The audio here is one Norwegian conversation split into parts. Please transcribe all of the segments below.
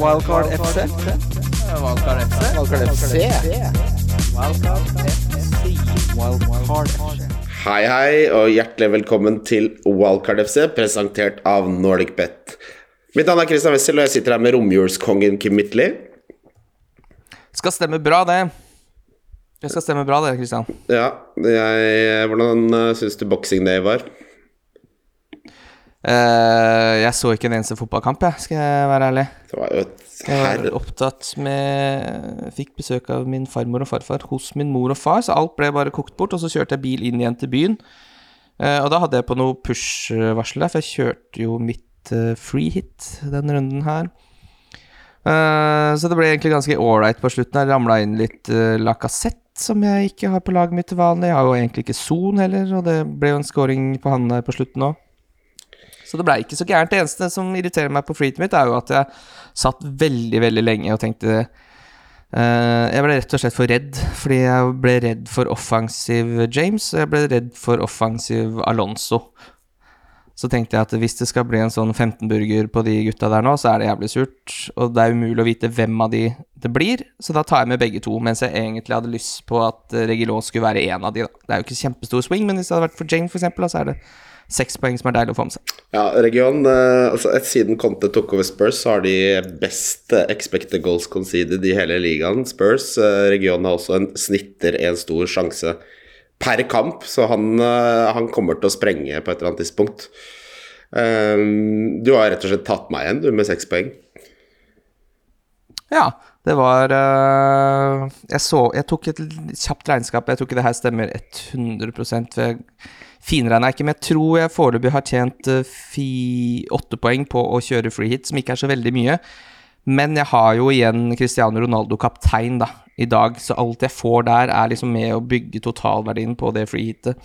Wildcard FC. Wildcard FC. Wildcard FC. Wildcard FC. Hei, hei, og hjertelig velkommen til Wildcard FC, presentert av Nordic Bet. Mitt navn er Christian Wessel, og jeg sitter her med romjulskongen Kim Midtly. Skal stemme bra, det. Det skal stemme bra, det, Kristian. Ja, jeg, hvordan uh, syns du Boxing Day var? Eh, jeg så ikke en eneste fotballkamp, jeg, skal jeg være ærlig. Det var jo et Jeg var opptatt med Fikk besøk av min farmor og farfar hos min mor og far, så alt ble bare kokt bort. Og så kjørte jeg bil inn igjen til byen. Eh, og da hadde jeg på noe push-varsel der, for jeg kjørte jo mitt eh, free hit den runden her. Så det ble egentlig ganske ålreit på slutten. Jeg ramla inn litt uh, lakassett som jeg ikke har på laget mitt til vanlig. Jeg har jo egentlig ikke Son heller, og det ble jo en scoring på han der på slutten òg. Så det ble ikke så gærent. Det eneste som irriterer meg på freetet mitt, er jo at jeg satt veldig, veldig lenge og tenkte Uh, Jeg ble rett og slett for redd, fordi jeg ble redd for offensiv James, og jeg ble redd for offensiv Alonso. Så tenkte jeg at hvis det skal bli en sånn 15-burger på de gutta der nå, så er det jævlig surt. Og det er umulig å vite hvem av de det blir, så da tar jeg med begge to. Mens jeg egentlig hadde lyst på at Regilon skulle være en av de. Da. Det er jo ikke kjempestor swing, men hvis det hadde vært for Jane, for eksempel, så er det seks poeng som er deilig å få med seg. Ja, region eh, altså Siden Conte tok over Spurs, så har de best eh, expected goals conceded i hele ligaen. Spurs. Region har også en snitter en stor sjanse per kamp, så han, eh, han kommer til å sprenge på et eller annet tidspunkt. Um, du har rett og slett tatt meg igjen, du, med seks poeng. Ja, det var øh, jeg, så, jeg tok et kjapt regnskap. Jeg tror ikke det her stemmer 100 for jeg finregna ikke, men jeg tror jeg foreløpig har tjent øh, åtte poeng på å kjøre free hit, som ikke er så veldig mye. Men jeg har jo igjen Cristiano Ronaldo kaptein da, i dag, så alt jeg får der, er liksom med å bygge totalverdien på det freehitet.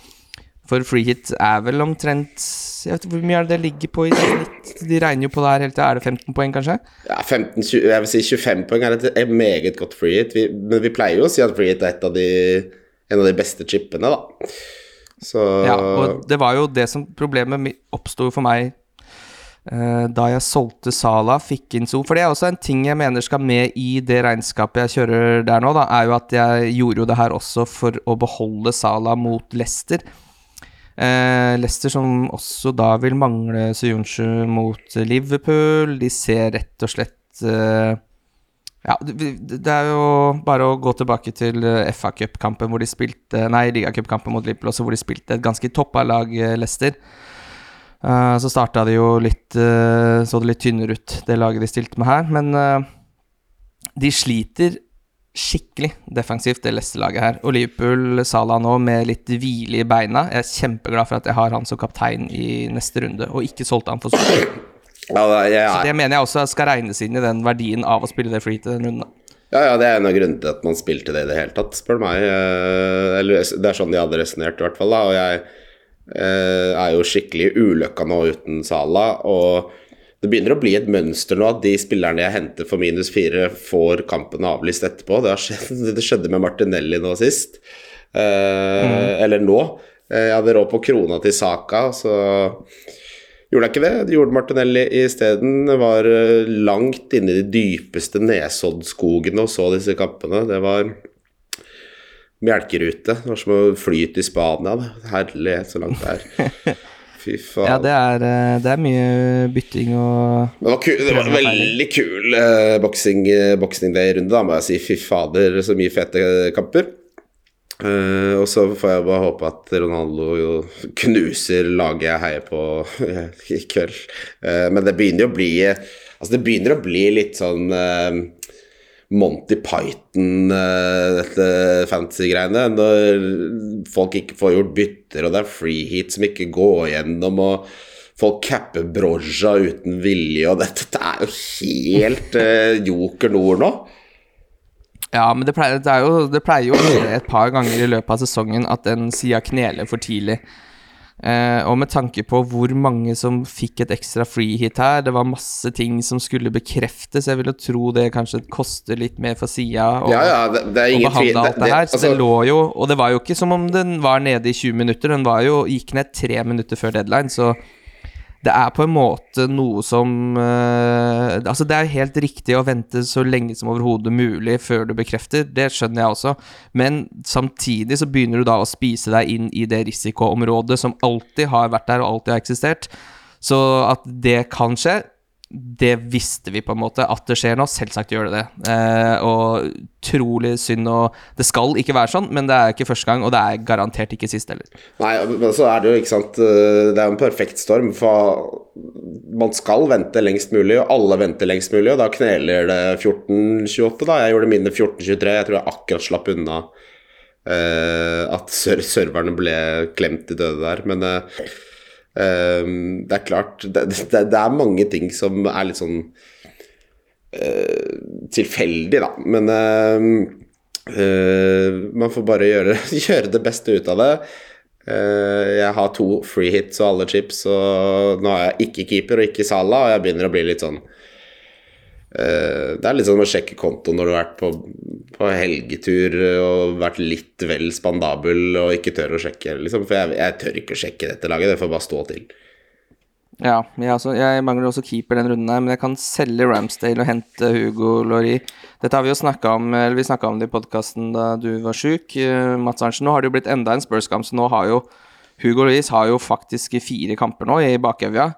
For freehit er vel omtrent Jeg vet ikke Hvor mye er det det ligger på i snitt? De regner jo på det her hele tida. Er det 15 poeng, kanskje? Ja, 15, 20, jeg vil si 25 poeng er et et meget godt freehit. men vi pleier jo å si at freehit er et av de, en av de beste chipene, da. Så Ja, og det var jo det som problemet oppsto for meg da jeg solgte Sala, fikk inn So. For det er også en ting jeg mener skal med i det regnskapet jeg kjører der nå, da, er jo at jeg gjorde jo det her også for å beholde Sala mot Leicester. Eh, Leicester som også da vil mangle Suyunshu mot Liverpool. De ser rett og slett eh, ja, det, det er jo bare å gå tilbake til eh, FA Cup-kampen hvor de spilte Nei, ligacupkampen mot Liverpool også, hvor de spilte et ganske toppa lag, eh, Leicester. Eh, så starta det jo litt eh, Så det litt tynnere ut, det laget de stilte med her. Men eh, de sliter skikkelig defensivt, det Leicester-laget her. Og Liverpool, Salah nå, med litt hvile i beina. Jeg er kjempeglad for at jeg har han som kaptein i neste runde, og ikke solgte han for så ja, jeg, Så det mener jeg også skal regnes inn i den verdien av å spille det free til den runden. Ja, ja, det er en av grunnene til at man spilte det i det hele tatt, spør du meg. Eller det er sånn de hadde resonnert, i hvert fall. da, Og jeg er jo skikkelig ulykka nå uten Sala. Og det begynner å bli et mønster nå at de spillerne jeg henter for minus fire, får kampen avlyst etterpå. Det, har skjedd, det skjedde med Martinelli nå sist. Eh, Eller nå. Eh, Jeg hadde råd på krona til Saka, så Gjorde jeg ikke det? De gjorde Martinelli isteden. Var eh, langt inne i de dypeste Nesoddskogene og så disse kampene. Det var melkerute. Det var som å fly til Spania. Herlighet, så langt det er. Fy faen. Ja, det er, eh, det er mye bytting og Det var, kul, det var en veldig kul uh, boxing, eh, boxing day-runde, da, må jeg si. Fy fader, så mye fete kamper. Uh, og så får jeg bare håpe at Ronaldo jo knuser laget jeg heier på i kveld. Uh, men det begynner jo å bli Altså, det begynner å bli litt sånn eh, Monty Python, eh, dette fantasy-greiene. Når folk ikke får gjort bytter, og det er free heat som ikke går gjennom, og folk capper Broja uten vilje, og dette, dette er jo helt uh, joker nord nå. Ja, men det pleier, det, jo, det pleier jo å skje et par ganger i løpet av sesongen at en sida kneler for tidlig. Eh, og med tanke på hvor mange som fikk et ekstra free hit her, det var masse ting som skulle bekreftes, jeg vil jo tro det kanskje koster litt mer for sida. å- Ja, ja, det, det behandle alt det her. Så altså- det lå jo Og det var jo ikke som om den var nede i 20 minutter, den var jo, gikk ned tre minutter før deadline, så det er på en måte noe som uh, Altså, det er helt riktig å vente så lenge som overhodet mulig før du bekrefter, det skjønner jeg også, men samtidig så begynner du da å spise deg inn i det risikoområdet som alltid har vært der og alltid har eksistert. Så at det kan skje, det visste vi på en måte at det skjer nå. Selvsagt gjør det det. Eh, og utrolig synd og Det skal ikke være sånn, men det er ikke første gang, og det er garantert ikke sist heller. Nei, men så er det jo, ikke sant eh, Det er jo en perfekt storm, for man skal vente lengst mulig, og alle venter lengst mulig, og da kneler det 14-28, da. Jeg gjorde mine 14-23, jeg tror jeg akkurat slapp unna eh, at serverne ble klemt i døde der, men eh, det er klart det, det, det, er mange ting som er litt sånn uh, tilfeldig, da. Men uh, uh, man får bare gjøre, gjøre, det beste ut av det. jeg har to free hits og alle chips, og nå har jeg ikke keeper og ikke Sala, og jeg begynner å bli litt sånn det er litt sånn å sjekke konto når du har vært på, på, helgetur og vært litt vel spandabel og ikke tør å sjekke, liksom. For jeg, jeg tør ikke å sjekke dette laget, det får bare stå til. Ja, jeg, altså, jeg mangler også keeper den runden her, men jeg kan selge Ramsdale og hente Hugo Lori. Dette har vi jo snakka om Eller vi om det i podkasten da du var sjuk, uh, Mats Arntzen. Nå har det jo blitt enda en Spurs-kamp, så nå har jo Hugo Loris har jo faktisk fire kamper nå i bakevja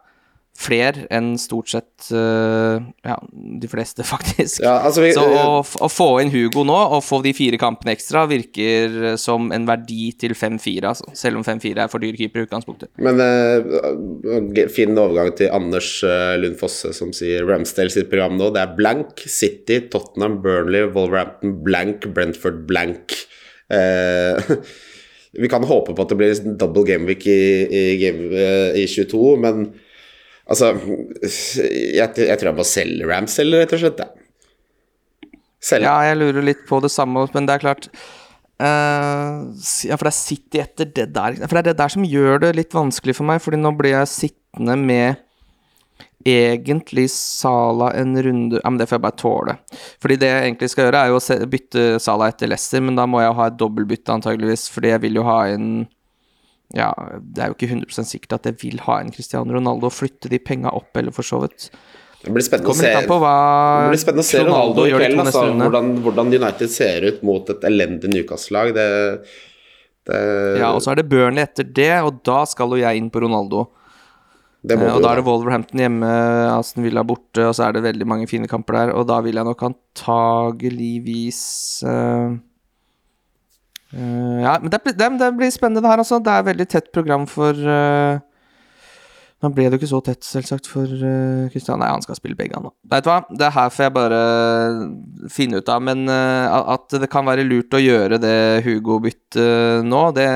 flere enn stort sett uh, ja, de fleste, faktisk. Ja, altså vi, så å, å, få inn Hugo nå, og få de fire kampene ekstra, virker som en verdi til 5-4, altså. Selv om 5-4 er for dyr keeper i utgangspunktet. Men uh, fin overgang til Anders uh, Lund Fosse, som sier Ramsdale sitt program nå. Det er blank City, Tottenham, Burnley, Wolverhampton, blank Brentford, blank. vi kan håpe på at det blir double gameweek i, i, game, i 22, men Altså, jeg, jeg, tror jeg må selge Ramsdale, rett og slett. Selge. Ja, jeg lurer litt på det samme, men det er klart uh, Ja, for det er City etter det der. For det er det der som gjør det litt vanskelig for meg, Fordi nå blir jeg sittende med egentlig Sala en runde Ja, men det får jeg bare tåle. Fordi det jeg egentlig skal gjøre, er jo å bytte Sala etter Lesser, men da må jeg ha et dobbeltbytte, antageligvis, fordi jeg vil jo ha inn ja, det er jo ikke 100% sikkert at jeg vil ha en Cristiano Ronaldo og flytte de penga opp, eller for så vidt. Det blir spennende å se, blir spennende å se Ronaldo, Ronaldo i kveld. Altså, hvordan, hvordan, United ser ut mot et elendig Newcastle-lag. Det, det, Ja, og så er det Burnley etter det, og da skal jo jeg inn på Ronaldo. Eh, og da er det Wolverhampton hjemme, Aston Villa borte, og så er det veldig mange fine kamper der. Og da vil jeg nok antageligvis uh, Uh, ja, men det, det, det, blir spennende, det her, altså. Det er veldig tett program for uh, Nå ble det jo ikke så tett, selvsagt, for Kristian. Uh, Nei, han skal spille begge, han nå. Veit du hva, det her får jeg bare finne ut av. Men at det kan være lurt å gjøre det Hugo-byttet nå, det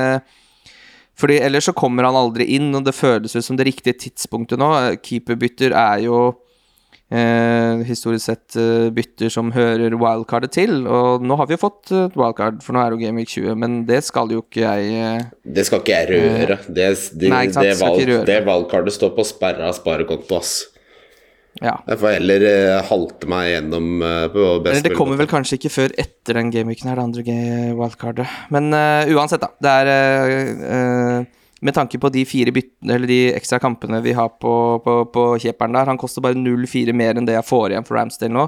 fordi ellers så kommer han aldri inn, og det føles ut som det riktige tidspunktet nå. Keeperbytter er jo eh, historisk sett eh, bytter som hører wildcardet til. Og nå har vi jo fått et wildcard, for nå er det jo Game Week 20, men det skal jo ikke jeg eh, Det skal ikke jeg røre. Det, det, nei, det, valg, det wildcardet står på sperra sparekonto, ass. Ja. Jeg får heller uh, halte meg gjennom uh, på best Det kommer vel kanskje ikke før etter den gameweeken her, det andre wildcardet. Men uh, uansett, da. Det er med tanke på de fire byttene, eller de ekstra kampene vi har på, på, på kjeperen der. Han koster bare 0-4 mer enn det jeg får igjen for Ramsdale nå.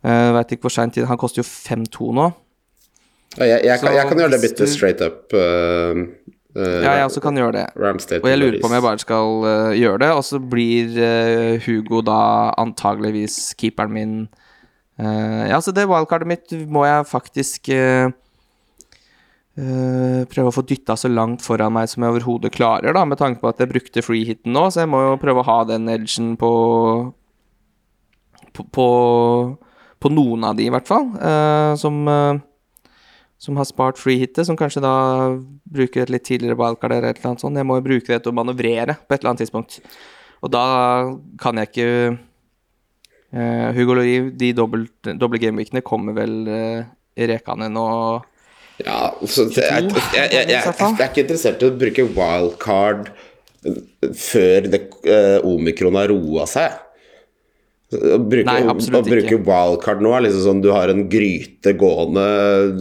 Uh, Veit ikke hvor seint Han koster jo 5-2 nå. Ja, jeg, jeg, kan, jeg, kan, gjøre det byttet straight up. Uh, uh, ja, jeg også kan gjøre det. Ramsdale og jeg lurer på om jeg bare skal uh, gjøre det, og så blir Hugo da antageligvis keeperen min. Ja, så det wildcardet mitt må jeg faktisk Uh, prøve å få dytta så langt foran meg som jeg overhodet klarer, da, med tanke på at jeg brukte freehiten nå, så jeg må jo prøve å ha den edgen på på, på, på noen av de, i hvert fall, uh, som uh, som har spart freehitet, som kanskje da bruker et litt tidligere wildcard eller et eller annet sånt. Jeg må jo bruke det til å manøvrere på et eller annet tidspunkt. Og da kan jeg ikke Hugo Lori, de doble gameweekene kommer vel rekende nå ja, så jeg, jeg, jeg, jeg, er ikke interessert i å bruke wildcard før det, uh, omikron har roa seg. Å bruke, Nei, å bruke wildcard nå er liksom sånn du har en gryte gående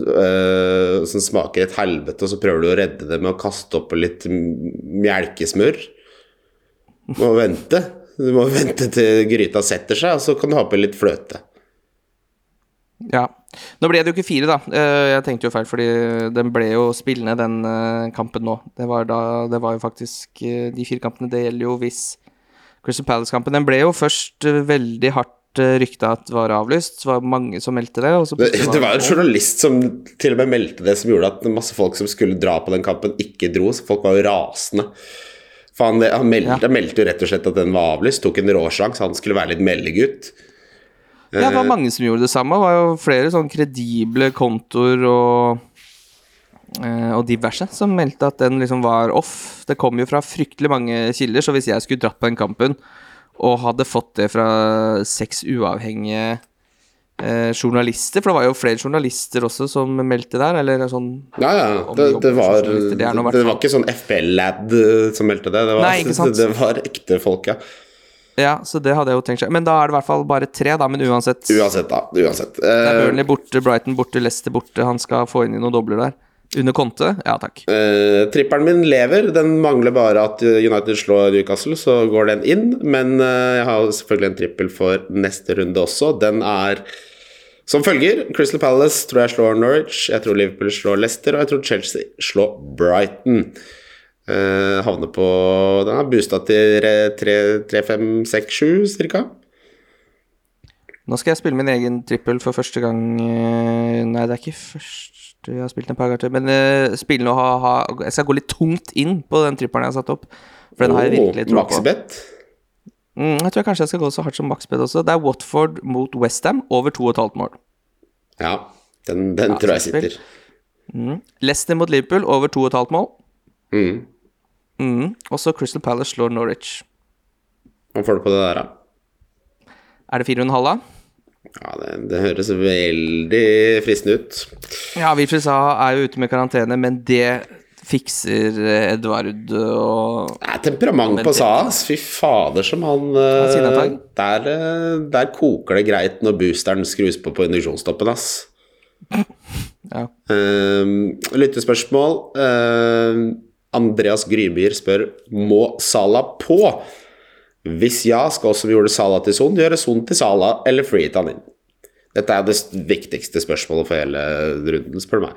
uh, som smaker et helvete, og så prøver du å redde det med å kaste opp litt melkesmør. Du må vente. Du må vente til gryta setter seg, og så kan du ha på litt fløte. Ja. Nå ble det jo ikke fire, da. Eh, Jeg tenkte jo feil, fordi den ble jo spillende, den eh, kampen nå. Det var, da, det var jo faktisk eh, De fire kampene, det gjelder jo hvis Crystal Palace-kampen Den ble jo først veldig hardt rykta at var avlyst. Det var mange som meldte det. Det, det var en journalist som til og med meldte det, som gjorde at masse folk som skulle dra på den kampen, ikke dro. Så folk var jo rasende. For han, han meldte, meldte jo rett og slett at den var avlyst. Tok en råsjanse. Han skulle være litt meldegutt. Ja, det var mange som gjorde det samme. Det var jo flere sånn kredible kontoer og eh, og diverse som meldte at den liksom var off. Det kom jo fra fryktelig mange kilder, så hvis jeg skulle dratt på den kampen og hadde fått det fra seks uavhengige eh, journalister, for det var jo flere journalister også som meldte der, eller sånn Ja, ja. Det, det, var, det det, var ikke sånn FPL-lad eh, som meldte det. Det var, Nei, det var ekte folk, ja. Ja, så det hadde jeg jo tenkt seg. Men da er det i hvert fall bare tre, da, men uansett. Uansett, da. Uansett. Det er Eh, Burnley borte, Brighton borte, Leicester borte. Han skal få inn i noen dobler der. Under Conte? Ja takk. Uh, trippelen min lever. Den mangler bare at United slår Newcastle, så går den inn. Men uh, jeg har selvfølgelig en trippel for neste runde også. Den er som følger. Crystal Palace tror jeg slår Norwich. Jeg tror Liverpool slår Leicester, og jeg tror Chelsea slår Brighton. Eh, havner på Den har boosta til 3-5-6-7 ca. Nå skal jeg spille min egen trippel for første gang eh, Nei, det er ikke første jeg har spilt en par ganger til, men uh, spille nå ha, ha Jeg skal gå litt tungt inn på den trippelen jeg har satt opp, for den har jeg virkelig tro på. Maxbet. Mm, jeg tror kanskje jeg skal gå så hardt som maxbed også. Det er Watford mot Westham over 2,5 mål. Ja, den, den tror jeg sitter. Mm. Leicester mot Liverpool over 2,5 mål. Mm. Mm. Og så Crystal Palace slår Norwich. Hva får du på det der, da? Er det 4,5 da? Ja, det, det høres veldig fristende ut. Ja, Wilfred Saha er jo ute med karantene, men det fikser eh, Edvard og Det er temperament på Sahas. Fy fader, som han eh, der, eh, der koker det greit når boosteren skrus på på induksjonstoppen, ass. Ja. Uh, lyttespørsmål. Eh, Andreas Grymyr spør Må Sala på? Hvis ja, skal også vi gjøre Sala til Son, gjøre Son til Sala eller free han inn? Dette er det viktigste spørsmålet for hele runden, spør du meg.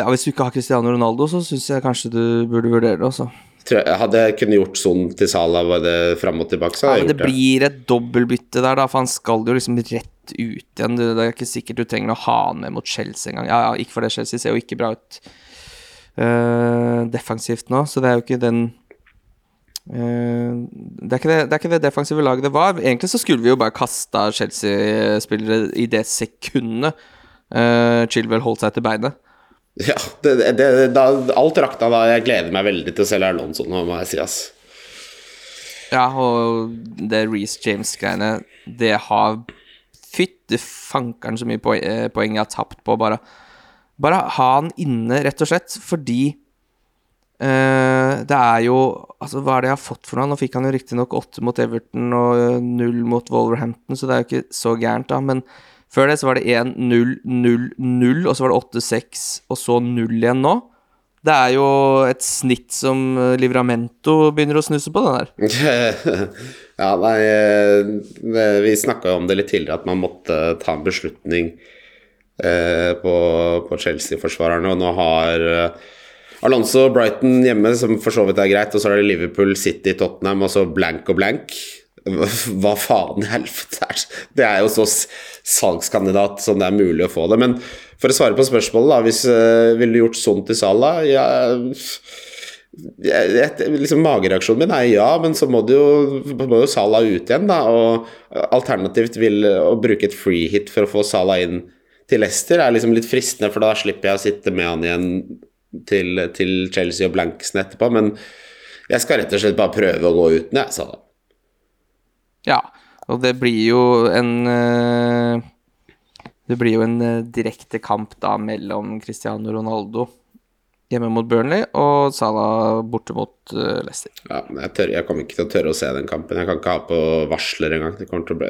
ja, Hvis du ikke har Cristiano Ronaldo, så syns jeg kanskje du burde vurdere det også. Hadde jeg kunnet gjort sånn til Sala var det fram og tilbake, så hadde jeg gjort det. Det blir et dobbeltbytte der, da, for han skal jo liksom rett ut igjen. Det er ikke sikkert du trenger å ha han med mot Chelsea engang. Ja, ja, ikke for det, Chelsea ser jo ikke bra ut eh, defensivt nå, så det er jo ikke den eh, det, er ikke det, det er ikke det defensive laget det var. Egentlig så skulle vi jo bare kasta Chelsea-spillere i det sekundet uh, Chilwell holdt seg til beinet. Ja, det, det, da, alt rakna da. Jeg gleder meg veldig til å selge Alonso nå, må jeg si, ass. Ja, og det Reece James-greiene, det har Fytti fankeren så mye poeng, poeng jeg har tapt på bare Bare ha han inne, rett og slett, fordi uh, det er jo Altså, hva er det jeg har fått for noe? Nå fikk han jo riktignok åtte mot Everton og eh, null mot Wolverhampton, så det er jo ikke så gærent, da, men før det så var det 1-0-0-0, og så var det 8-6, og så 0 igjen nå. Det er jo et snitt som eh, Livramento begynner å snuse på, den der. ja, nei Vi snakka jo om det litt tidligere, at man måtte ta en beslutning på, på Chelsea-forsvarerne, og nå har eh, Alonso Brighton hjemme, som for så vidt er greit, og så er det Liverpool, City, Tottenham, og så blank og blank. Hva faen i helvete det? Er jo så salgskandidat som det er mulig å få det. Men for å svare på spørsmålet, da, hvis uh, ville du gjort sånn til Salah? Ja, liksom Magereaksjonen min er ja, men så må, jo, må jo Salah ut igjen, da. Og alternativt vil å bruke et free hit for å få Salah inn til Leicester er liksom litt fristende, for da slipper jeg å sitte med han igjen til, til Chelsea og Blanksen etterpå. Men jeg skal rett og slett bare prøve å gå uten, jeg, sa han. Ja, og det blir jo en eh, Det blir jo en eh, direkte kamp da mellom Cristiano Ronaldo hjemme mot Burnley, og Salah borte mot uh, Leicester. Ja, jeg, tør, jeg kommer ikke til å tørre å se den kampen. Jeg kan ikke ha på varsler engang. Det, bli,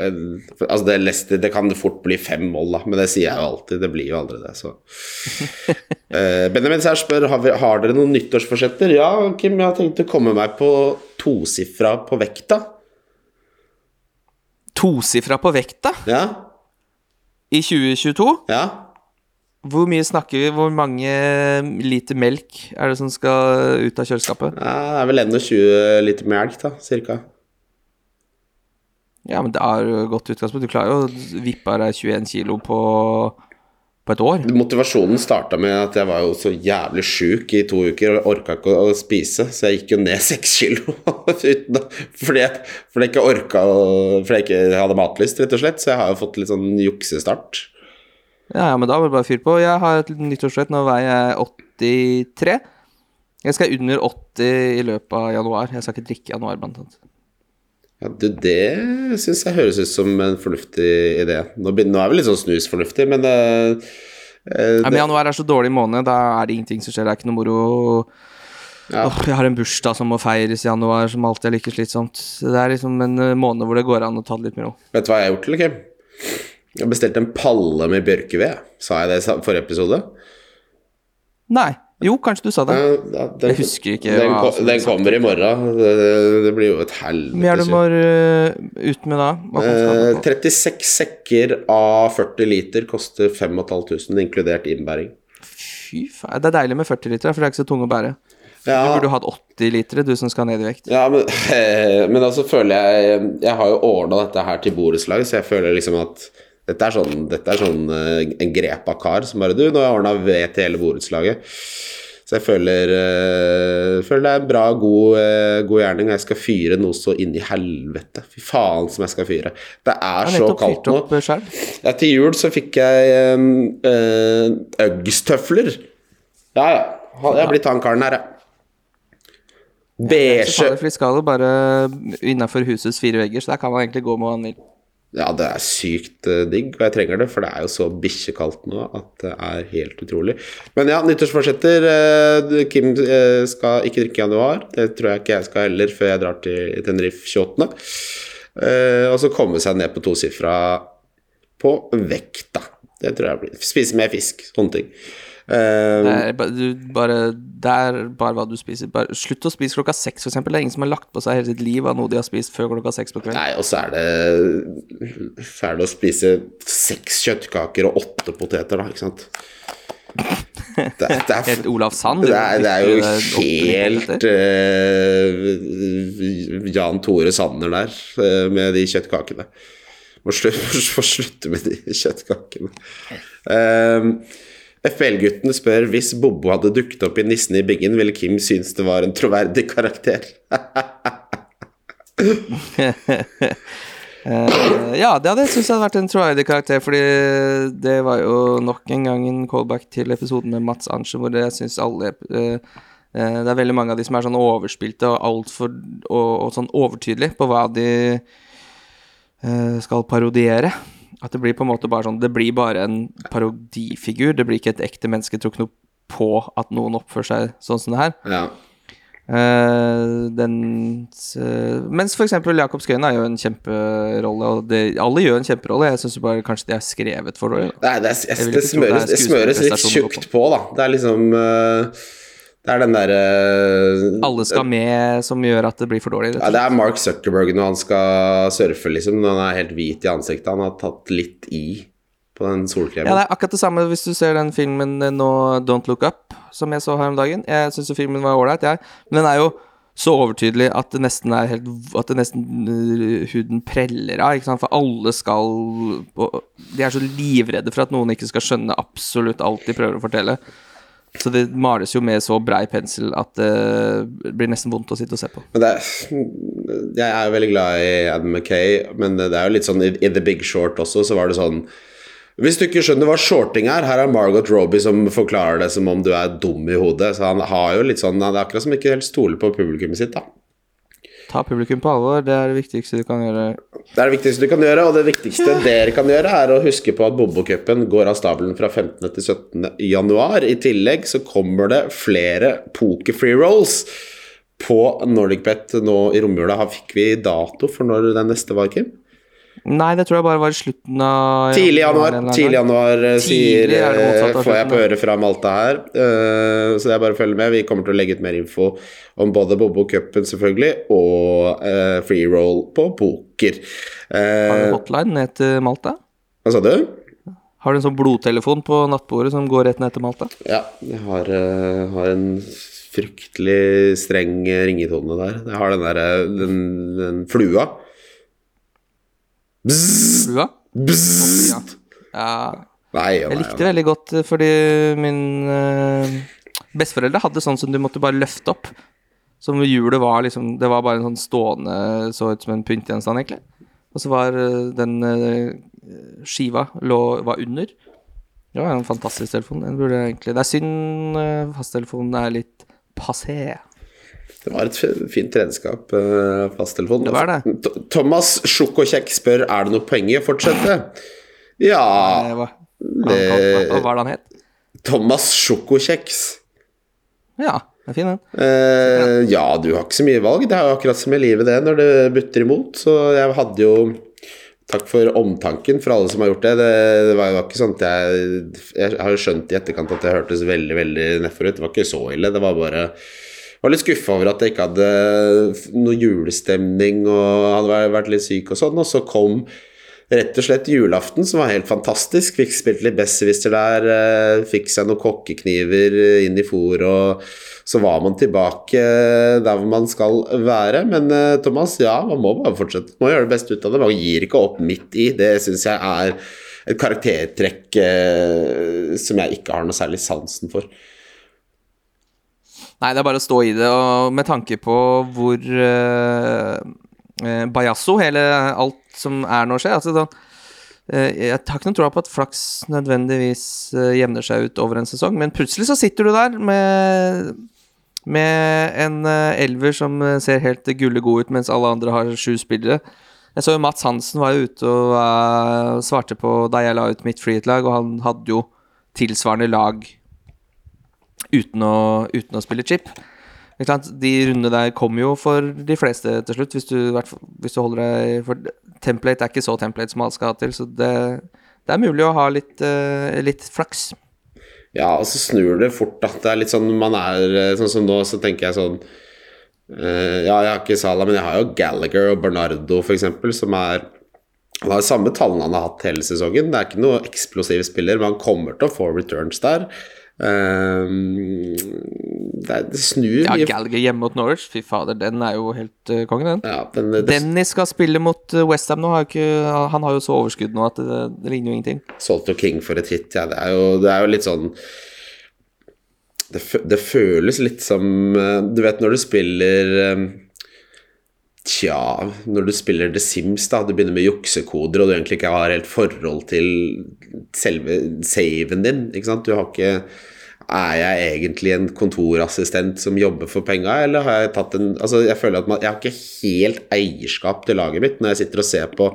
altså det, Leicester, det kan fort bli fem mål, da, men det sier jeg jo alltid. Det blir jo aldri det, så uh, Benjamin Sær spør har, vi, har dere noen nyttårsforsetter. Ja, Kim, jeg har tenkt å komme meg på tosifra på vekta. Tosifra på vekta Ja, i 2022. ja. Hvor mye snakker vi? Hvor mange liter melk er det som skal ut av kjøleskapet? ja det er vel 21 liter melk, da, cirka. Ja, men det er jo godt utgangspunkt. Du klarer jo å vippe av deg 21 kilo på, på et år. Motivasjonen starta med at jeg var jo så jævlig sjuk i to uker og orka ikke å, spise, så jeg gikk jo ned seks kilo uten fordi, jeg, fordi jeg ikke orka Fordi jeg ikke hadde matlyst, rett og slett. Så jeg har jo fått litt sånn juksestart. Ja, ja, men da var det bare fyr på. Jeg har et nyttårsforsett. Nå veier jeg 83. Jeg skal under 80 i løpet av januar. Jeg skal ikke drikke i januar, blant annet. Ja, du, det syns jeg høres ut som en fornuftig idé. Nå, nå er vi litt sånn snusfornuftig, men eh, det... Ja, men januar er så dårlig måned. Da er det ingenting som skjer. Det er ikke noe moro. Ja. Åh, jeg har en bursdag som må feires i januar, som alltid er like slitsomt. Det er liksom en eh, måned hvor det går an å ta det litt med ro. Vet du hva jeg har gjort, eller, Kim? Jeg har bestilt en palle med bjørkeved. Sa jeg det i forrige episode? Nei. Jo, kanskje du sa det. Ja, ja, den, Jeg husker ikke Den, hva den kommer i morgen. Det, det blir jo et Hvor mye er det du må ut med da? Hva Eh, 36 sekker av 40 liter koster 5500, inkludert innbæring. Fy faen. Det er deilig med 40 liter, for det er ikke så tunge å bære. Ja, Du burde hatt 80 liter, du som skal ned i vekt. ja men, men altså føler jeg Jeg har jo ordna dette her til borettslag, så jeg føler liksom at dette er sånn, dette er sånn eh, en grepa kar som bare Du, nå har jeg ordna ved til hele borettslaget. Så jeg føler, eh, føler det er en bra, god, eh, god gjerning. Jeg skal fyre noe så inn i helvete. Fy faen som jeg skal fyre. Det er så kaldt nå. øh. Ja, til jul så fikk jeg uh, Uggs-tøfler. Ja, ja. Jeg har blitt han karen her, jeg. Beige for de skal jo bare innafor husets fire vegger, så der kan man egentlig gå med hva man vil. Ja, det er sykt uh, digg, og jeg trenger det, for det er jo så bikkjekaldt nå at det er helt utrolig. Men ja, nyttårsforsetter. Uh, Kim uh, skal ikke drikke i januar. Det tror jeg ikke jeg skal heller, før jeg drar til Tenerife 28. Uh, og så komme seg ned på tosifra på vekta. Det tror jeg blir. Spise mer fisk, sånne ting. Uh, Det er, du, bare, det er bare hva du spiser. Bare, slutt å spise klokka seks, eksempel. Det er ingen som har lagt på seg hele sitt liv av noe de har spist før klokka seks på kvelden. Nei, og så er det Så er det å spise seks kjøttkaker og åtte poteter, da, ikke sant. Det, det, er, Helt Olav Sand. det, er, det er jo helt eh, Jan Tore Sanner der, uh, med de kjøttkakene. Må slutte, må slutte med de kjøttkakene. Um, FPL-gutten spør hvis Bobo hadde dukket opp i Nissen i byggen, ville Kim synes det var en troverdig karakter. uh, ja, det hadde jeg syntes hadde vært en troverdig karakter, fordi det var jo nok en gang en callback til episoden med Mats Arntzen, hvor jeg syns alle uh, Det er veldig mange av de som er sånn overspilte og altfor og, og sånn overtydelige på hva de skal parodiere. At det blir på en måte bare sånn Det blir bare en parodifigur. Det blir ikke et ekte menneske. trukket noe på at noen oppfører seg sånn som det her. Ja. Uh, den uh, Mens for eksempel Jakob Skøyen er jo en kjemperolle, og det, alle gjør en kjemperolle. Jeg syns bare kanskje de er skrevet for dårlig. Nei, det, er, Jeg det, smøres, det smøres litt tjukt på, da. Det er liksom eh, Det er den derre Alle skal med som gjør at det blir for dårlig. ja, Det er Mark Zuckerberg når han skal surfe, liksom. Når han er helt hvit i ansiktet. Han har tatt litt i på den solkremen. Ja, det er akkurat det samme hvis du ser den filmen eh, nå, Don't Look Up, som jeg så her om dagen. Jeg syns filmen var ålreit, jeg. Men den er jo så overtydelig at det nesten er helt At det nesten øh, huden preller av, ikke sant. For alle skal De er så livredde for at noen ikke skal skjønne absolutt alt de prøver å fortelle. Så det males jo med så brei pensel at det blir nesten vondt å sitte og se på. Er, jeg er jo veldig glad i Adam Mackay, men det er jo litt sånn i, i The Big Short også, så var det sånn Hvis du ikke skjønner hva shorting er, her er Margot Robbie som forklarer det som om du er dum i hodet. Så han har jo litt sånn Det er akkurat som ikke helt stoler på publikummet sitt, da. Ta publikum på alvor, det er det viktigste du kan gjøre. Det er det viktigste du kan gjøre, og det viktigste dere kan gjøre, er å huske på at Bobokupen går av stabelen fra 15. til 17. januar. I tillegg så kommer det flere poker-free rolls på NordicBet nå i romjula. Fikk vi dato for når den neste var, Kim? Nei, det tror jeg bare var i slutten av Tidlig januar, tidlig januar eh, sier er motsatt eh, Får jeg på øret fra Malta her. Uh, Så er bare å følge med. Vi kommer til å legge ut mer info om både Bobo Cupen, selvfølgelig, og uh, free roll på poker. Har du hotline ned til Malta? Hva sa du? Har du en sånn blodtelefon på nattbordet som går rett ned til Malta? Ja, jeg har, har en fryktelig streng ringetone der. Jeg har den derre den, den flua. Bzzz, Flua? bzzz. Ja. ja. Nei, Jeg å nei, likte det veldig godt eh, fordi min eh, besteforeldre hadde sånn som du måtte bare løfte opp. Som hjulet var liksom Det var bare en sånn stående Så ut som en pyntegjenstand, egentlig. Og så var eh, den eh, skiva lå, var under. Det var en fantastisk telefon. Den burde egentlig Det er synd uh, fasttelefonen er litt passé. Det var et fint redskap, eh, fasttelefon. Det var det. Thomas Sjokokjekk spør er det noe poeng i å fortsette. Ja Eh, hva, var det han het? Thomas Sjokokjeks. Ja, det er fin den. Eh, ja, du har ikke så mye valg. Det er jo akkurat som i livet, det, når det butter imot. Så jeg hadde jo Takk for omtanken for alle som har gjort det. Det, det var jo ikke sånn at jeg Jeg har jo skjønt i etterkant at det hørtes veldig veldig nedfor ut. Det var ikke så ille. Det var bare var litt skuffa over at jeg ikke hadde noe julestemning og hadde vært- litt syk og sånn. Og så kom rett og slett julaften, som var helt fantastisk. Fikk spilt litt besserwisser der, eh, fikk seg noen kokkekniver inn i fôr, og så var man tilbake der hvor man skal være. Men eh, Thomas, ja, man må bare fortsette. Man må gjøre det beste ut av det. Man gir ikke opp midt i. Det syns jeg er et karaktertrekk eh, som jeg ikke har noe særlig sansen for. Nei, det er bare å stå i det, og med tanke på hvor uh, bajasso hele alt som er nå, skjer altså, da, uh, Jeg har ikke noen tro på at flaks nødvendigvis uh, jevner seg ut over en sesong, men plutselig så sitter du der med med en elver som ser helt gullegod ut, mens alle andre har sju spillere. Jeg så jo Mats Hansen var jo ute og uh, svarte på da jeg la ut mitt freehit-lag, og han hadde jo tilsvarende lag uten å, uten å spille chip. De rundene der kommer jo for de fleste til slutt, hvis du, hvis du holder deg For template er ikke så template som alt skal ha til, så det, det er mulig å ha litt, uh, litt flaks. Ja, og så snur det fort, da. Det er litt sånn man er eh, Sånn som nå, så tenker jeg sånn uh, Ja, jeg har ikke Sala, men jeg har jo Gallagher og Bernardo, eksempel, som er Han har samme tallene han har hatt hele sesongen. Det er ikke noe eksplosiv spiller, men han kommer til å få returns der. Eh, det, det snur Ja, Gallagher hjemme mot Norwich, fy fader, den er jo helt uh, kongen, den. ja, den, det, Dennis skal spille mot uh, Westham nå. Har ikke, han har jo så overskudd nå at det, det ligner jo ingenting. Solgt og King for et hit, ja. Det er jo, det er jo litt sånn det, det føles litt som eh, Du vet når du spiller eh, Tja Når du spiller The Sims, da. Du begynner med juksekoder, og du egentlig ikke har helt forhold til selve saven din. Ikke sant? Du har ikke er jeg egentlig en kontorassistent som jobber for penga, eller har jeg tatt en Altså, jeg føler at man, jeg har ikke helt eierskap til laget mitt når jeg sitter og ser på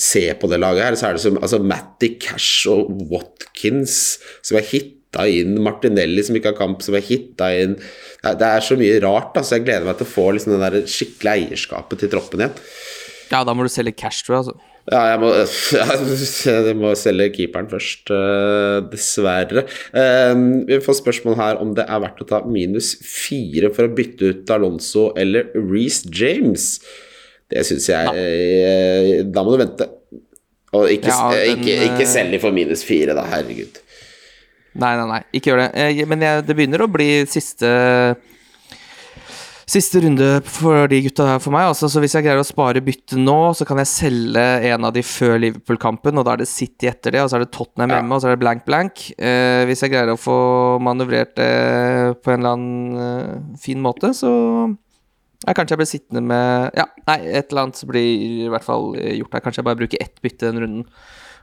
Se på det laget her, så er det som altså, Matty Cash og Watkins som er hitta inn, Martinelli som ikke har kamp, som er hitta inn Det er, så mye rart, da, så jeg gleder meg til å få liksom, det der skikkelig eierskapet til troppen igjen. Ja, da må du selge cash, tror jeg. Altså. Ja, jeg må, jeg må selge keeperen først, eh, dessverre. Eh, vi får spørsmål her om det er verdt å ta minus fire for å bytte ut Alonso eller Reece James. Det syns jeg eh, Da må du vente. Og ikke, Ja, eh, den, ikke, ikke selg for minus fire, da. Herregud. Nei, nei, nei, ikke gjør det. Eh, Men jeg, det begynner å bli siste Siste runde for de gutta her for meg. Altså, så hvis jeg greier å spare bytte nå, så kan jeg selge en av de før Liverpool-kampen, og da er det City etter det, og så er det Tottenham Ja. hjemme, og så er det blank blank. Eh, hvis jeg greier å få manøvrert det på en eller annen eh, fin måte, så ja, kanskje jeg blir sittende med Ja, nei, et eller annet blir i hvert fall eh, gjort her. Kanskje jeg bare bruker ett bytte den runden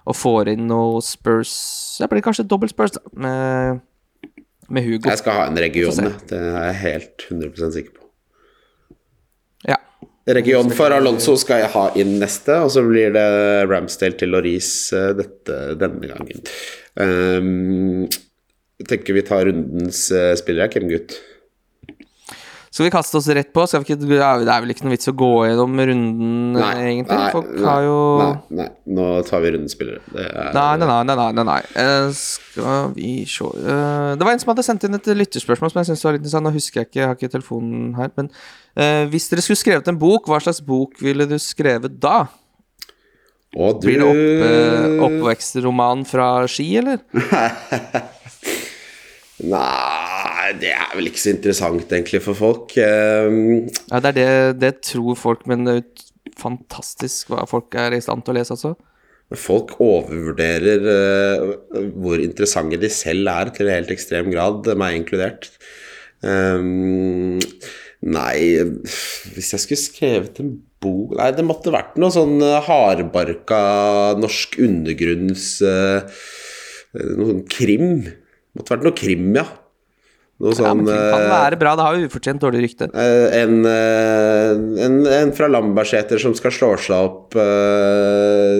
og får inn noe Spurs Det blir kanskje dobbelt Spurs, da, med, med Hugo. Jeg skal ha en region, jeg. det er jeg helt 100% sikker på. Ja. Region for Alonso skal jeg ha inn neste, og så blir det Ramsdale til Loris eh, dette, denne gangen. Um, jeg tenker vi tar rundens uh, spillere, hvem gutt? Skal vi kaste oss rett på? Ikke, det er vel ikke noe vits å gå gjennom runden, nei, egentlig? Folk har jo nei, nei, nå tar vi rundespillere. Er, Nei, nei, nei. nei, nei, nei. Eh, skal vi se uh, Det var en som hadde sendt inn et lytterspørsmål som jeg syns var litt interessant. Nå husker jeg ikke, jeg har ikke telefonen her. Men uh, hvis dere skulle skrevet en bok, hva slags bok ville du skrevet da? Og du Blir det opp, eh, oppvekstroman fra Ski, eller? Nei, det er vel ikke så interessant egentlig for folk. Um, Ja, det er det, det tror folk, men det er jo fantastisk hva folk er i stand til å lese, altså. Folk overvurderer uh, hvor interessante de selv er, til en helt ekstrem grad, meg inkludert. Um, nei, hvis jeg skulle skrevet en bok Nei, det måtte vært noe sånn eh, hardbarka norsk undergrunns uh, Noe sånn krim. Måtte vært noe krim, ja. Noe Ja, sånn men Det kan eh, være bra, det har jo ufortjent dårlig rykte. Eh, en, eh, en, en fra Lambertseter som skal slå seg opp uh,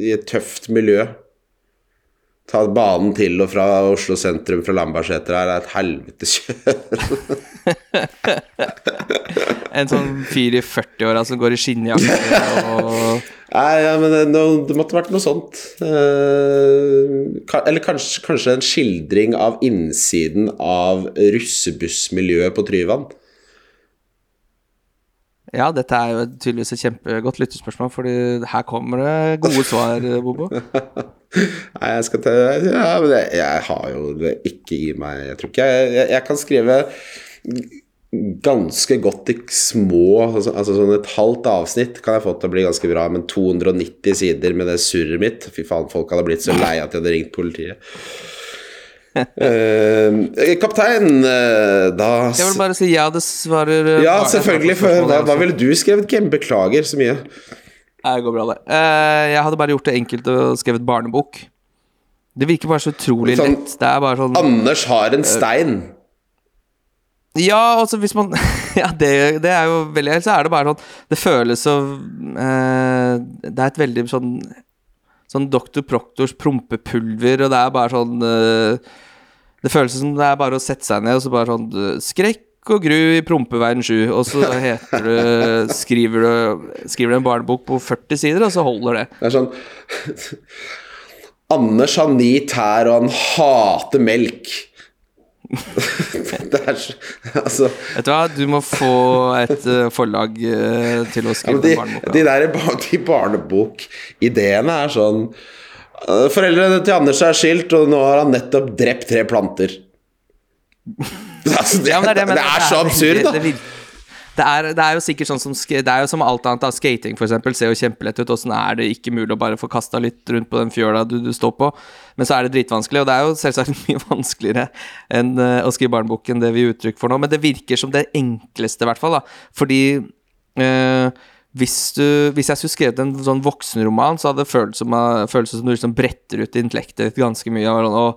i et tøft miljø. Ta banen til og fra Oslo sentrum fra Lambertseter her er et helvetes kjør. En sånn fyr i 40-åra som går i skinnjakke og Nei, ja, men det, det måtte vært noe sånt. Eh, eller kanskje, kanskje en skildring av innsiden av russebussmiljøet på Tryvann. Ja, dette er jo tydeligvis et kjempegodt lyttespørsmål, Fordi her kommer det gode svar, Bobo. Nei, jeg skal ta Ja, men jeg, jeg har jo det ikke i meg Jeg tror ikke jeg Jeg, jeg kan skrive ganske godt i små Altså, altså sånn et halvt avsnitt kan jeg få til å bli ganske bra, men 290 sider med det surret mitt Fy faen, folk hadde blitt så lei at de hadde ringt politiet. uh, kaptein, uh, da Jeg vil bare si ja, det svarer uh, Ja, selvfølgelig. For, da, hva ville du skrevet, Kim? Beklager så mye. Nei, Det går bra, det. Jeg hadde bare gjort det enkelt og skrevet barnebok. Det virker bare så utrolig Sånn- lett. Det er bare sånn Anders har en stein. Ja, altså hvis man Ja, det, det er jo veldig Ellers er det bare sånn Det føles så eh, Det er et veldig sånn Sånn Dr. Proctors prompepulver, og det er bare sånn eh, Det føles som det er bare å sette seg ned og så bare sånn eh, Skrekk og gru i Prompeveien 7, og så heter du Skriver du Skriver du en barnebok på 40 sider, og så holder det. Det er sånn Anders har ni tær, og han hater melk. Det er så Altså Vet du hva, du må få et eh, forlag eh, til å skrive ja, de, barnebok. de der de barnebokideene er sånn øh, Foreldrene til Anders er skilt, og nå har han nettopp drept tre planter. altså, det, Ja, men det, det, er så absurd, da. Det, er, det er jo sikkert sånn som Det er jo som alt annet. da Skating for eksempel ser jo kjempelett ut. Åssen er det ikke mulig å bare få kasta litt rundt på den fjøla du, du står på? Men så er det dritvanskelig, og det er jo selvsagt mye vanskeligere enn eh, å skrive barnebok enn det vi gir uttrykk for nå. Men det virker som det enkleste, i hvert fall. da Fordi eh, hvis, du, hvis jeg skulle skrevet en sånn voksenroman, så hadde det føltes som, føltes som du liksom bretter ut intellektet ganske mye. Og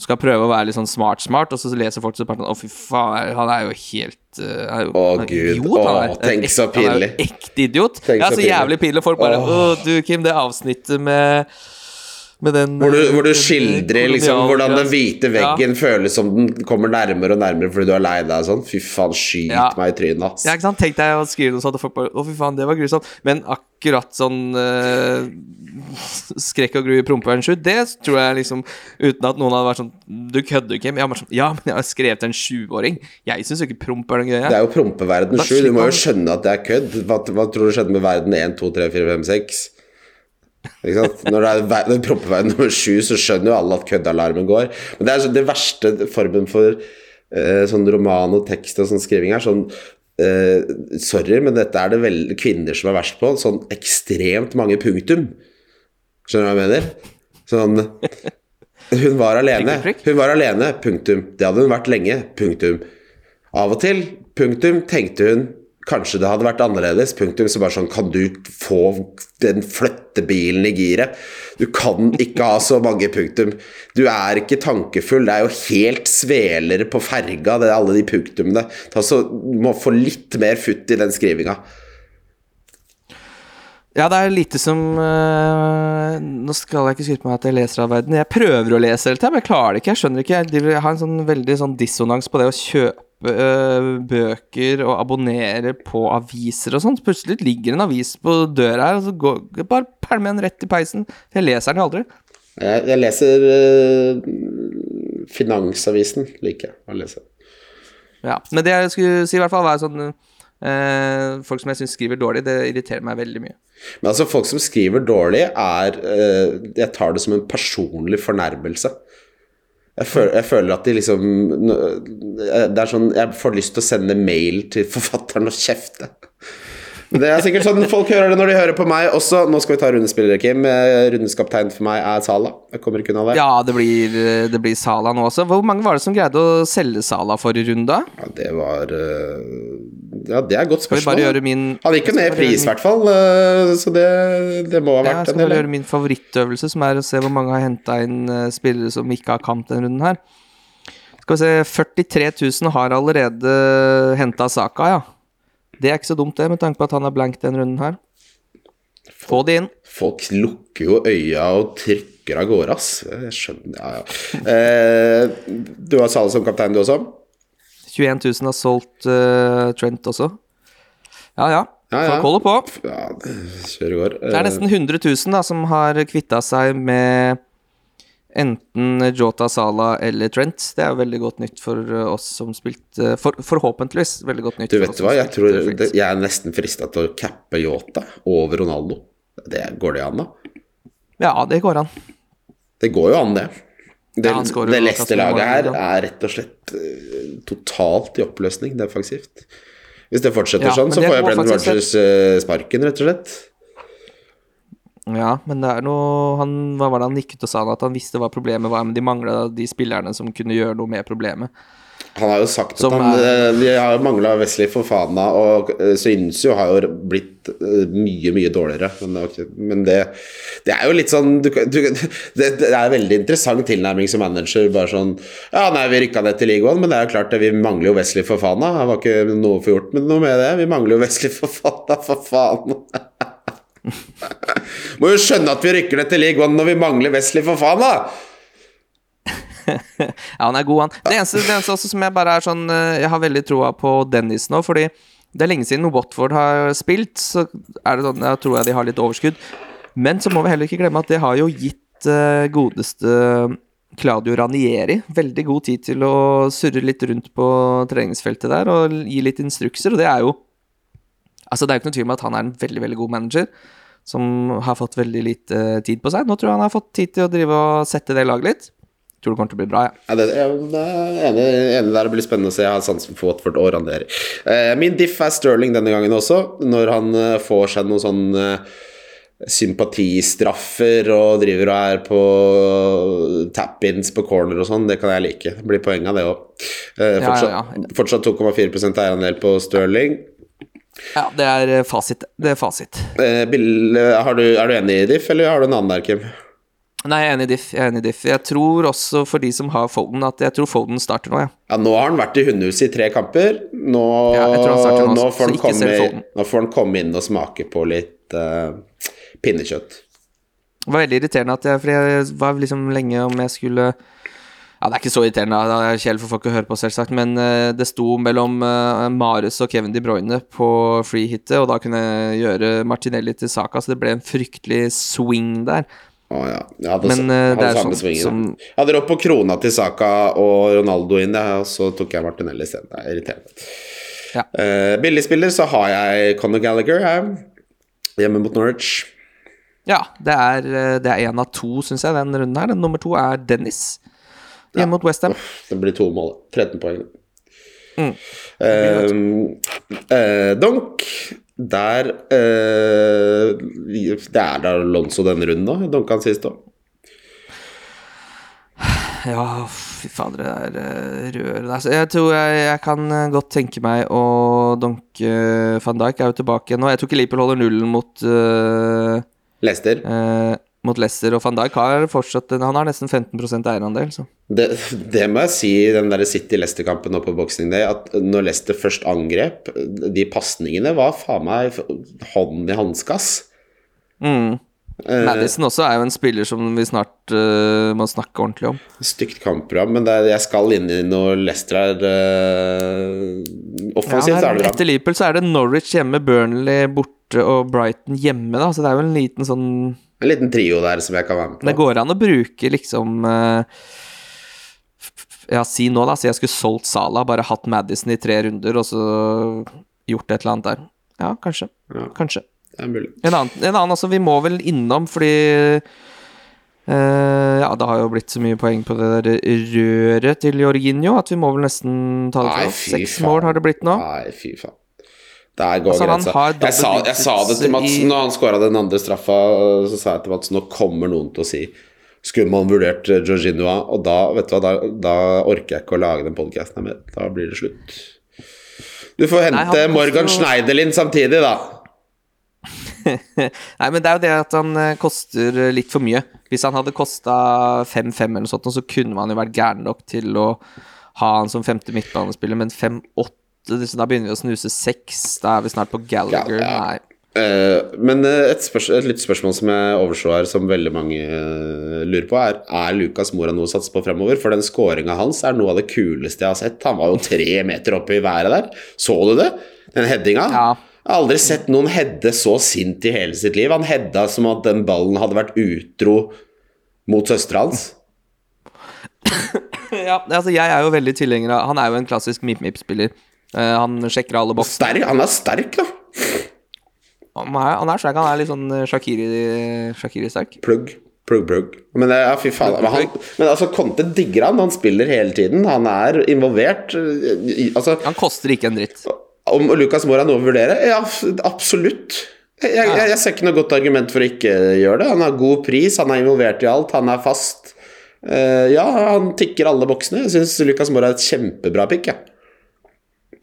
skal prøve å være litt sånn smart-smart, og så leser folk så bare sånn Å, fy faen, han er jo helt uh, er jo, Å, Gud. idiot, Å, tenk så så Han er pinlig. jo ekte idiot. Tenk ja, så så pinlig. jævlig pinlig. Folk bare. Å, du, Kim, det avsnittet med den Hvor du, hvor du skildrer eh, liksom hvordan den hvite veggen føles som den kommer nærmere og nærmere fordi du er lei deg sånn. Fy faen, skyt Ja. meg i trynet. Ja, ikke sant? Tenk deg å skrive noe sånt, og folk bare Å, fy faen, det var grusomt. Men akkurat sånn uh, skrekk og gru i prompeverden 7, det tror jeg liksom Uten at noen hadde vært sånn Du kødder, Kim? Jeg sånn, ja, men jeg har skrevet til en sjuåring. Jeg syns jo ikke promp er noe gøy. Det er jo prompeverden Da 7. Du må jo skjønne at det er kødd. Hva, hva tror du skjedde med verden 1, 2, 3, 4, 5, 6? Når det er er prompeverden nummer 7, så skjønner jo alle at køddealarmen går. Men det er så det verste formen for eh, sånn roman og tekst og sånn skriving er sånn eh, Sorry, men dette er det vel kvinner som er verst på. Sånn ekstremt mange punktum. Skjønner du hva jeg mener? Sånn Hun var alene. Hun var alene. Punktum. Det hadde hun vært lenge. Punktum. Av og til, punktum, tenkte hun Kanskje det hadde vært annerledes. Punktum. Så bare sånn Kan du få den flyttebilen i giret? Du kan ikke ha så mange punktum. Du er ikke tankefull. Det er jo helt sveler på ferga, det er alle de punktumene. Du må få litt mer futt i den skrivinga. Ja, det er lite som øh, Nå skal jeg ikke skryte meg at jeg leser all verden. Jeg prøver å lese hele tida, men jeg klarer det ikke. Jeg skjønner ikke. Jeg, har en sånn veldig sånn dissonans på det å kjøpe bøker og abonnere på aviser og sånt. Plutselig ligger en avis på døra her, og så går, bare pælmer jeg den rett i peisen. Jeg leser den jo aldri. Jeg, jeg leser uh, Finansavisen, liker jeg å lese. Ja, Men det jeg skulle si, i hvert fall, var sånn Uh, Folk som jeg syns skriver dårlig, det irriterer meg veldig mye. Men altså, folk som skriver dårlig, er uh, Jeg tar det som en personlig fornærmelse. Jeg føler, jeg føler at de liksom Det er sånn Jeg får lyst til å sende mail til forfatteren og kjefte. Det er sikkert sånn folk hører det når de hører på meg også. Nå skal vi ta rundespillere, Kim. Eh, for meg er Sala. Jeg kommer ikke unna det. Ja, det blir, det blir Sala nå også. Hvor mange var det som greide å selge Sala for i runda? Ja, det var eh, Ja, det er et godt spørsmål. min Han gikk jo ned i pris, i hvert fall. eh, Så det, det må ha Ja, jeg skal bare gjøre min favorittøvelse, som er å se hvor mange har henta inn eh, spillere som ikke har kamp denne runden her. Skal vi se 43 000 har allerede henta Saka, ja. Det er ikke så dumt, det, med tanke på at han er blank den runden her. Få det inn. Folk lukker jo øya og trykker av gårde, ass. Jeg skjønner Ja, ja. Eh, du har Sale som kaptein, du også? 21 000 har solgt uh, Trent også. Ja, ja. Ja, ja. Folk holder på. Ja, det går. Det er nesten 100 000 da, som har kvitta seg med enten Jota Sala eller Trent. Det er jo veldig godt nytt for uh, oss som spilte for, Forhåpentligvis veldig godt nytt. Du vet hva, jeg, tror, det, jeg er nesten frista til å cappe Yota over Ronaldo. Det, går det an, da? Ja, det går an. Det går jo an, det. Det, Ja, det jo Leicester-laget her er rett og slett eh, totalt i oppløsning defensivt. Hvis det fortsetter Ja, sånn, så får jeg Brennan Rodgers eh, sparken, rett og slett. Ja, men det er noe han, Hva var det han nikket og sa? At han visste hva problemet var, men de mangla de spillerne som kunne gjøre noe med problemet. Han har jo sagt at han, er- eh, de har mangla Wesley Fofana, og eh, Soyuncu har jo blitt eh, mye, mye dårligere. Men, det, det, er jo litt sånn du, du, det, det er en veldig interessant tilnærming som manager. Bare sånn Ja, nei, vi rykka ned til ligaen, men det er jo klart vi mangler jo Wesley Fofana. Det var ikke noe få gjort med noe med det. Vi mangler jo Wesley Fofana, for faen. Må jo skjønne at vi rykker ned til League One når vi mangler Wesley da Ja, han er god, han. Det eneste, det eneste som jeg bare er sånn eh, Jeg har veldig troa på Dennis nå, fordi det er lenge siden Watford har spilt, så er det sånn Jeg tror jeg de har litt overskudd. Men så må vi heller ikke glemme at det har jo gitt uh, godeste Claudio Ranieri veldig god tid til å surre litt rundt på treningsfeltet der og gi litt instrukser, og det er jo Altså, det er jo ikke noe tvil om at han er en veldig, veldig god manager som har fått veldig lite eh, tid på seg. Nå tror jeg han har fått tid til å drive og sette det laget litt. Tror det kommer til å bli bra, ja. Ja, det, jeg er enig, enig der. Det blir spennende å se. Jeg har sansen for Watford og Randeri. Eh, min diff er Sterling denne gangen også, når han eh, får seg noen sånn eh, sympatistraffer og driver og er på tap-ins på corner og sånn. Det kan jeg like. Det blir poeng av det òg. Eh, fortsatt ja, ja. fortsatt 2,4 eierandel på Sterling. Ja, det er eh, fasit. Det er fasit. Eh, Bill, eh, har du, er du enig i diff, eller har du en annen der, Kim? Nei, jeg er enig i diff. Jeg er enig i diff. Jeg tror også, for de som har Foden, at jeg tror Foden starter nå, ja. Ja, nå har han vært i hundehuset i tre kamper. Nå, Ja, nå, nå, får komme, nå får han komme inn og smake på litt uh, pinnekjøtt. Det var veldig irriterende at jeg For jeg var liksom lenge om jeg skulle Ja, det er ikke så irriterende, da. det er kjedelig for folk å høre på, selvsagt, men uh, det sto mellom uh, Mares og Kevin De Bruyne på free-hitet, og da kunne jeg gjøre Martinelli til Saka, så det ble en fryktelig swing der. Å ja. Jeg hadde, Men, eh, hadde samme sånn swingen. som- Jeg hadde rått på krona til Saka og Ronaldo inn, ja, og så tok jeg Martinelli isteden. Det er irriterende. Ja. Eh, billigspiller så har jeg Conor Gallagher her, hjemme mot Norwich. Ja, det er, eh, det er én av to, syns jeg, den runden her. Den nummer to er Dennis hjemme mot Westham. Det blir to mål. 13 poeng. Mm. Uh, uh, Donk Der uh, Det er da Lonzo denne runden, da. Donka han sist òg. Ja, fy fader, det er eh, røret der. Jeg tror jeg, jeg kan godt tenke meg å donke van Dijk. Er jo tilbake nå. Jeg tror ikke Liverpool holder nullen mot Leicester. Mot Leicester, og van Dijk har fortsatt Han har nesten 15% eierandel, så Det, det må jeg si i den der City-Leicester-kampen nå på Boxing Day, at når Leicester først angrep, de pasningene var faen meg hånd i hanske, ass. mm. Uh, Madison også er jo en spiller som vi snart uh, må snakke ordentlig om. Stygt kampprogram, men det er, jeg skal inn i når Leicester er uh, Offensivt Ja, er det bra. Etter Liverpool så er det Norwich hjemme, Burnley borte og Brighton hjemme, da, så det er jo en liten sånn En liten trio der som jeg kan være med på. Det går an å bruke liksom eh, Ja, si nå, da. Si jeg skulle solgt Sala, bare hatt Madison i tre runder, og så gjort et eller annet der. Ja, kanskje. Ja. Kanskje. Det er mulig. En annen, en annen altså, vi må vel innom, fordi Uh, Ja, det har jo blitt så mye poeng på det der røret til Jorginho at vi må vel nesten ta det fra oss. Seks mål har det blitt nå. Nei, fy faen. Der går Altså, grensa. Jeg sa, jeg sa det til Mats i- når han skåra den andre straffa. Så sa jeg til Mats nå kommer noen til å si Skulle man vurdert Georginoa, Og da vet du hva, da, da orker jeg ikke å lage den podkasten mer. Da blir det slutt. Du får hente Nei, koster Morgan jo- Schneiderlin samtidig, da. Nei, men det er jo det at han eh, koster eh, litt for mye. Hvis han hadde kosta 5-5 eller noe sånt, så kunne man jo vært gæren nok til å ha han som femte midtbanespiller, men 5-8 så Da begynner vi å snuse seks. Da er vi snart på Gallagher. Ja, ja. Nei. Uh, men eh, et, et litt spørsmål som jeg overså her, som veldig mange uh, lurer på, er Er Lucas Mora noe å satse på fremover? For den scoringa hans er noe av det kuleste jeg har sett. Han var jo tre meter oppe i været der. Så du det? Den headinga? Ja. Jeg har aldri sett noen hedde så sint i hele sitt liv. Han hedda som at den ballen hadde vært utro mot søstera hans. ja, altså jeg er jo veldig tilhenger av Han er jo en klassisk mip-mip-spiller. Eh, han sjekker alle boksene. Sterk, han er sterk, da. Han er, han er sterk, han er litt sånn eh, Shakiri- Shakiri-sterk. Plugg. Plugg, plugg. Men, ja, fy faen. Men, han, men altså, Conte digger han. Han spiller hele tiden. Han er involvert. Altså, han koster ikke en dritt. Om Lucas Mora er noe å vurdere? Ja, absolutt. Jeg, jeg, jeg ser ikke noe godt argument for å ikke gjøre det. Han har god pris, han er involvert i alt, han er fast. Uh, ja, han tikker alle boksene. Jeg syns Lucas Mora er et kjempebra pick. Ja.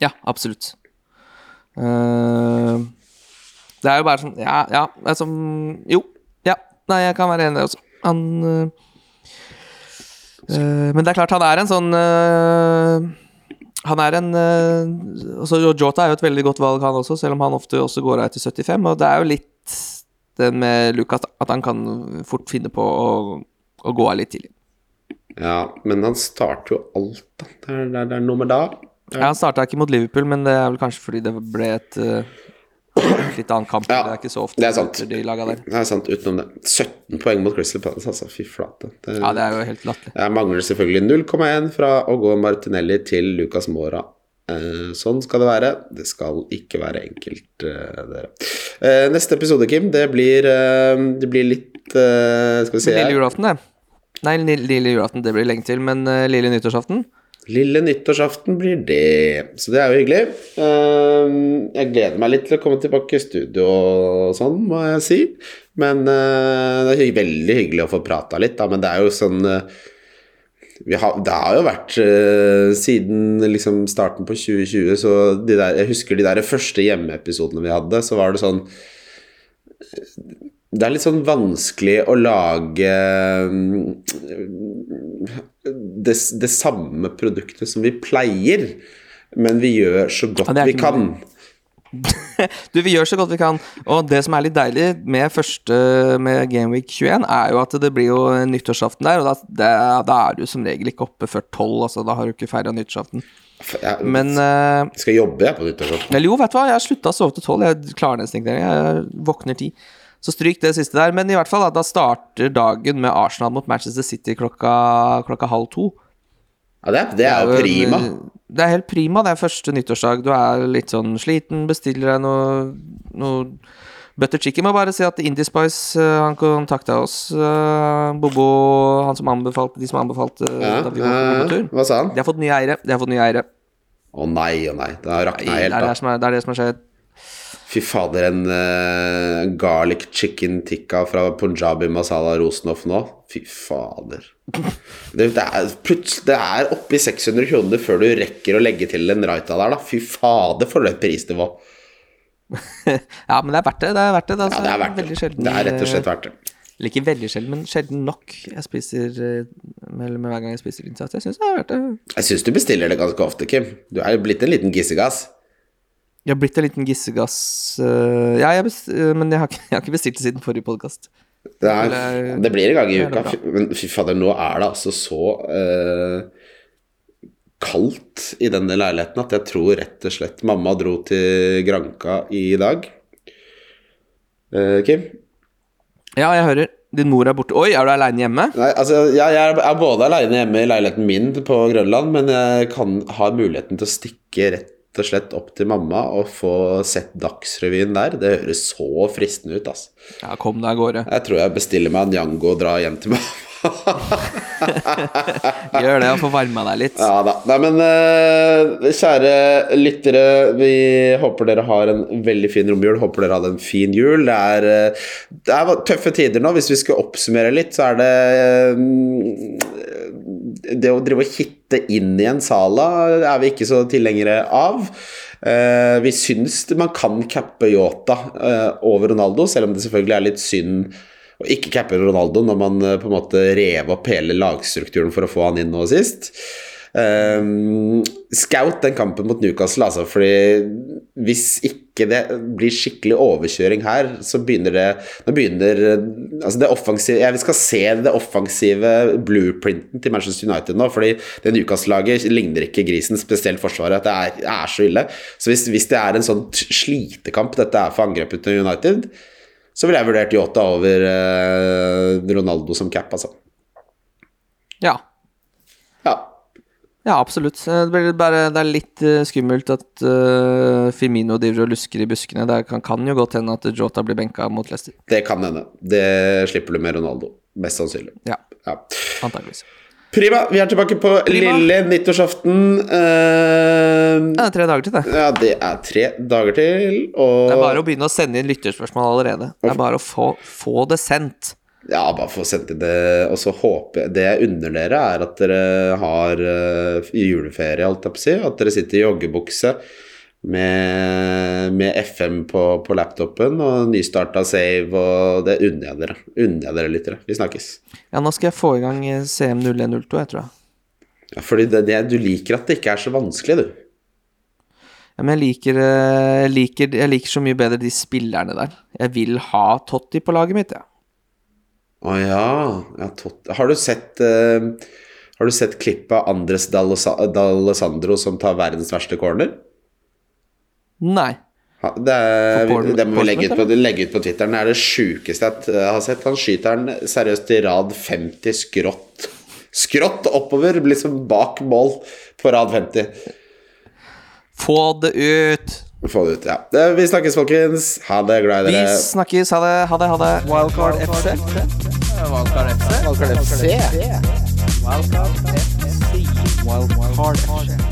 Ja, absolutt. Uh, det er jo bare sånn Ja, ja, altså Jo. Ja. Nei, jeg kan være enig også. Han uh, Men det er klart, han er en sånn Han er en altså, Jota er jo et veldig godt valg, han også, selv om han ofte også går av etter 75. Og det er jo litt den med Lucas, at han kan fort finne på å, å gå av litt tidlig. ja, men han starter jo alt, da. Det er, det er, det noe med da. Ja, Han starta ikke mot Liverpool, men det er vel kanskje fordi det ble et eh, litt annen kamp. Ja, det er ikke så ofte det er sant. de laga der. Det er sant, utenom det. 17 poeng mot Crystal Palace, altså. Fy flate. Det, Ja, det er jo helt latterlig. Jeg mangler selvfølgelig 0,1 fra å gå Martinelli til Lucas Mora. Eh, sånn skal det være. Det skal ikke være enkelt, eh, dere. Eh, neste episode, Kim, det blir, eh, det blir litt Skal vi si Lille julaften, det. Nei, lille julaften, det blir lenge til, men lille nyttårsaften Lille nyttårsaften blir det. Så det er jo hyggelig. Eh, jeg gleder meg litt til å komme tilbake i studio og sånn, må jeg si. Men eh, det er veldig hyggelig å få prata litt, da. Men det er jo sånn eh, har, Det har jo vært eh, siden liksom starten på 2020, så de der, jeg husker de der første hjemmeepisodene vi hadde, så var det sånn det er litt sånn vanskelig å lage mm, det, det samme produktet som vi pleier, men vi gjør så godt Ja, vi kan. Du, vi gjør så godt vi kan. Og det som er litt deilig med første med Gameweek 21, er jo at det blir jo nyttårsaften der, og da, det, da er du som regel ikke oppe før tolv, altså da har du ikke feira nyttårsaften. Jeg Men eh, skal jobbe jeg på nyttårsaften. Eller jo, vet du hva, jeg har slutta å sove til tolv. Jeg klarer nesten ikke det. Jeg våkner ti. Så stryk det siste der. Men i hvert fall, da, da starter dagen med Arsenal mot Manchester City klokka, klokka halv to. Ja, det, det er jo prima. Det er helt prima. Det er første nyttårsdag. Du er litt sånn sliten, bestiller deg noe, noe butter chicken. Må bare si at Indiespice uh, han kontakta oss. eh, Bobo, han som anbefalte, de som anbefalte eh, Ja, da vi var på eh, tur. hva sa han? De har fått nye eiere. De har fått nye eiere. Å nei, å nei. Det har rakna det, helt, er det, da. er, det er det som har skjedd. Fy fader, en uh, garlic chicken tikka fra Punjabi masala Rosenhoff nå. Fy fader. Det, det, er, det er oppi 600 kroner før du rekker å legge til en raita der, da. Fy fader, for et prisnivå. Ja, men det er verdt det. Det er verdt det. Ja, det er verdt det. sjelden, Det er rett og slett eh, verdt det. Eller ikke veldig sjelden, men sjelden nok jeg spiser eh, med, med hver gang jeg spiser innsats. Jeg syns det er verdt det. Jeg syns du bestiller det ganske ofte, Kim. Du er jo blitt en liten gissegass. Jeg har blitt en liten gissegass uh, Ja, jeg best, uh, men jeg har, ikke, jeg har ikke bestilt det siden forrige podkast. Det, er, det blir en gang i uka. Men fy fader, nå er det altså så uh, kaldt i denne leiligheten at jeg tror rett og slett Mamma dro til Granka i dag. Eh, Kim? Ja, jeg hører. Din mor er borte. Oi, er du aleine hjemme? Nei, altså, jeg, jeg er både aleine hjemme i leiligheten min på Grønland, men jeg kan ha muligheten til å stikke rett og slett opp til mamma og få sett Dagsrevyen der. Det høres så fristende ut, altså. Ja, kom deg av gårde. Jeg tror jeg bestiller meg en Jango og drar hjem til mamma. Gjør det og få varma deg litt. Ja da. Nei, men uh, kjære lyttere, vi håper dere har en veldig fin romjul. Håper dere hadde en fin jul. Det er, uh, det er tøffe tider nå. Hvis vi skal oppsummere litt, så er det eh, Det å drive og hitte inn i en sala er vi ikke så tilhengere av. Uh, vi syns man kan cappe Yota uh, over Ronaldo, selv om det selvfølgelig er litt synd å ikke cappe Ronaldo når man uh, på en måte rev opp hele lagstrukturen for å få han inn nå sist. Ehm, scout den kampen mot Newcastle, altså, fordi hvis ikke det blir skikkelig overkjøring her, så begynner det Nå begynner altså det offensive Jeg skal se det offensive blueprinten til Manchester United nå, fordi det Newcastle-laget ligner ikke grisen, spesielt Forsvaret. Det er, er så ille. Så hvis, hvis det er en sånn slitekamp dette er for angrepet til United, så ville jeg vurdert Yota over eh, Ronaldo som cap, altså. Ja. Ja, absolutt. Eh, Det, blir bare, det er litt eh, skummelt at uh, Firmino driver og lusker i buskene. Det kan, kan jo godt hende at Jota blir benka mot Leicester. Det kan hende. Det slipper du med Ronaldo. Mest sannsynlig. Ja, Ja. antakeligvis. Prima. Vi er tilbake på Prima. lille nyttårsaften. Uh, det er tre dager til, det. ja, det er tre dager til, og Det er bare å begynne å sende inn lytterspørsmål allerede. Det er bare å få, få det sendt. Ja, bare få sendt inn det. Og så håper Det jeg unner dere, er at dere har eh, juleferie, holdt jeg på å si. At dere sitter i joggebukse med, med FM på, på laptopen og nystarta save, og det unner jeg dere. Unner jeg dere litt. dere. Vi snakkes. Ja, nå skal jeg få i gang eh, CM0102, jeg tror jeg. Ja, fordi det, det, du liker at det ikke er så vanskelig, du. Ja, men jeg liker, eh, jeg liker Jeg liker så mye bedre de spillerne der. Jeg vil ha Totti på laget mitt, jeg. Ja. Å ja. ja tot. Har du sett uh, Har du sett klippet av Andres D'Alessandro som tar verdens verste corner? Nei. Ha- Det, er, det må vi legge ut, på, legge ut på Twitteren. Det er det sjukeste jeg har sett. Han skyter den seriøst i rad 50 skrått. Skrått oppover, liksom bak mål på rad 50. Få det ut! Få det ut, ja. Vi snakkes, folkens. Ha det. Glad i Vi snakkes. Ha det. Ha det. Ha det. Wildcard FC. Wildcard FC. Wildcard FC. Wildcard FC. Wildcard FC.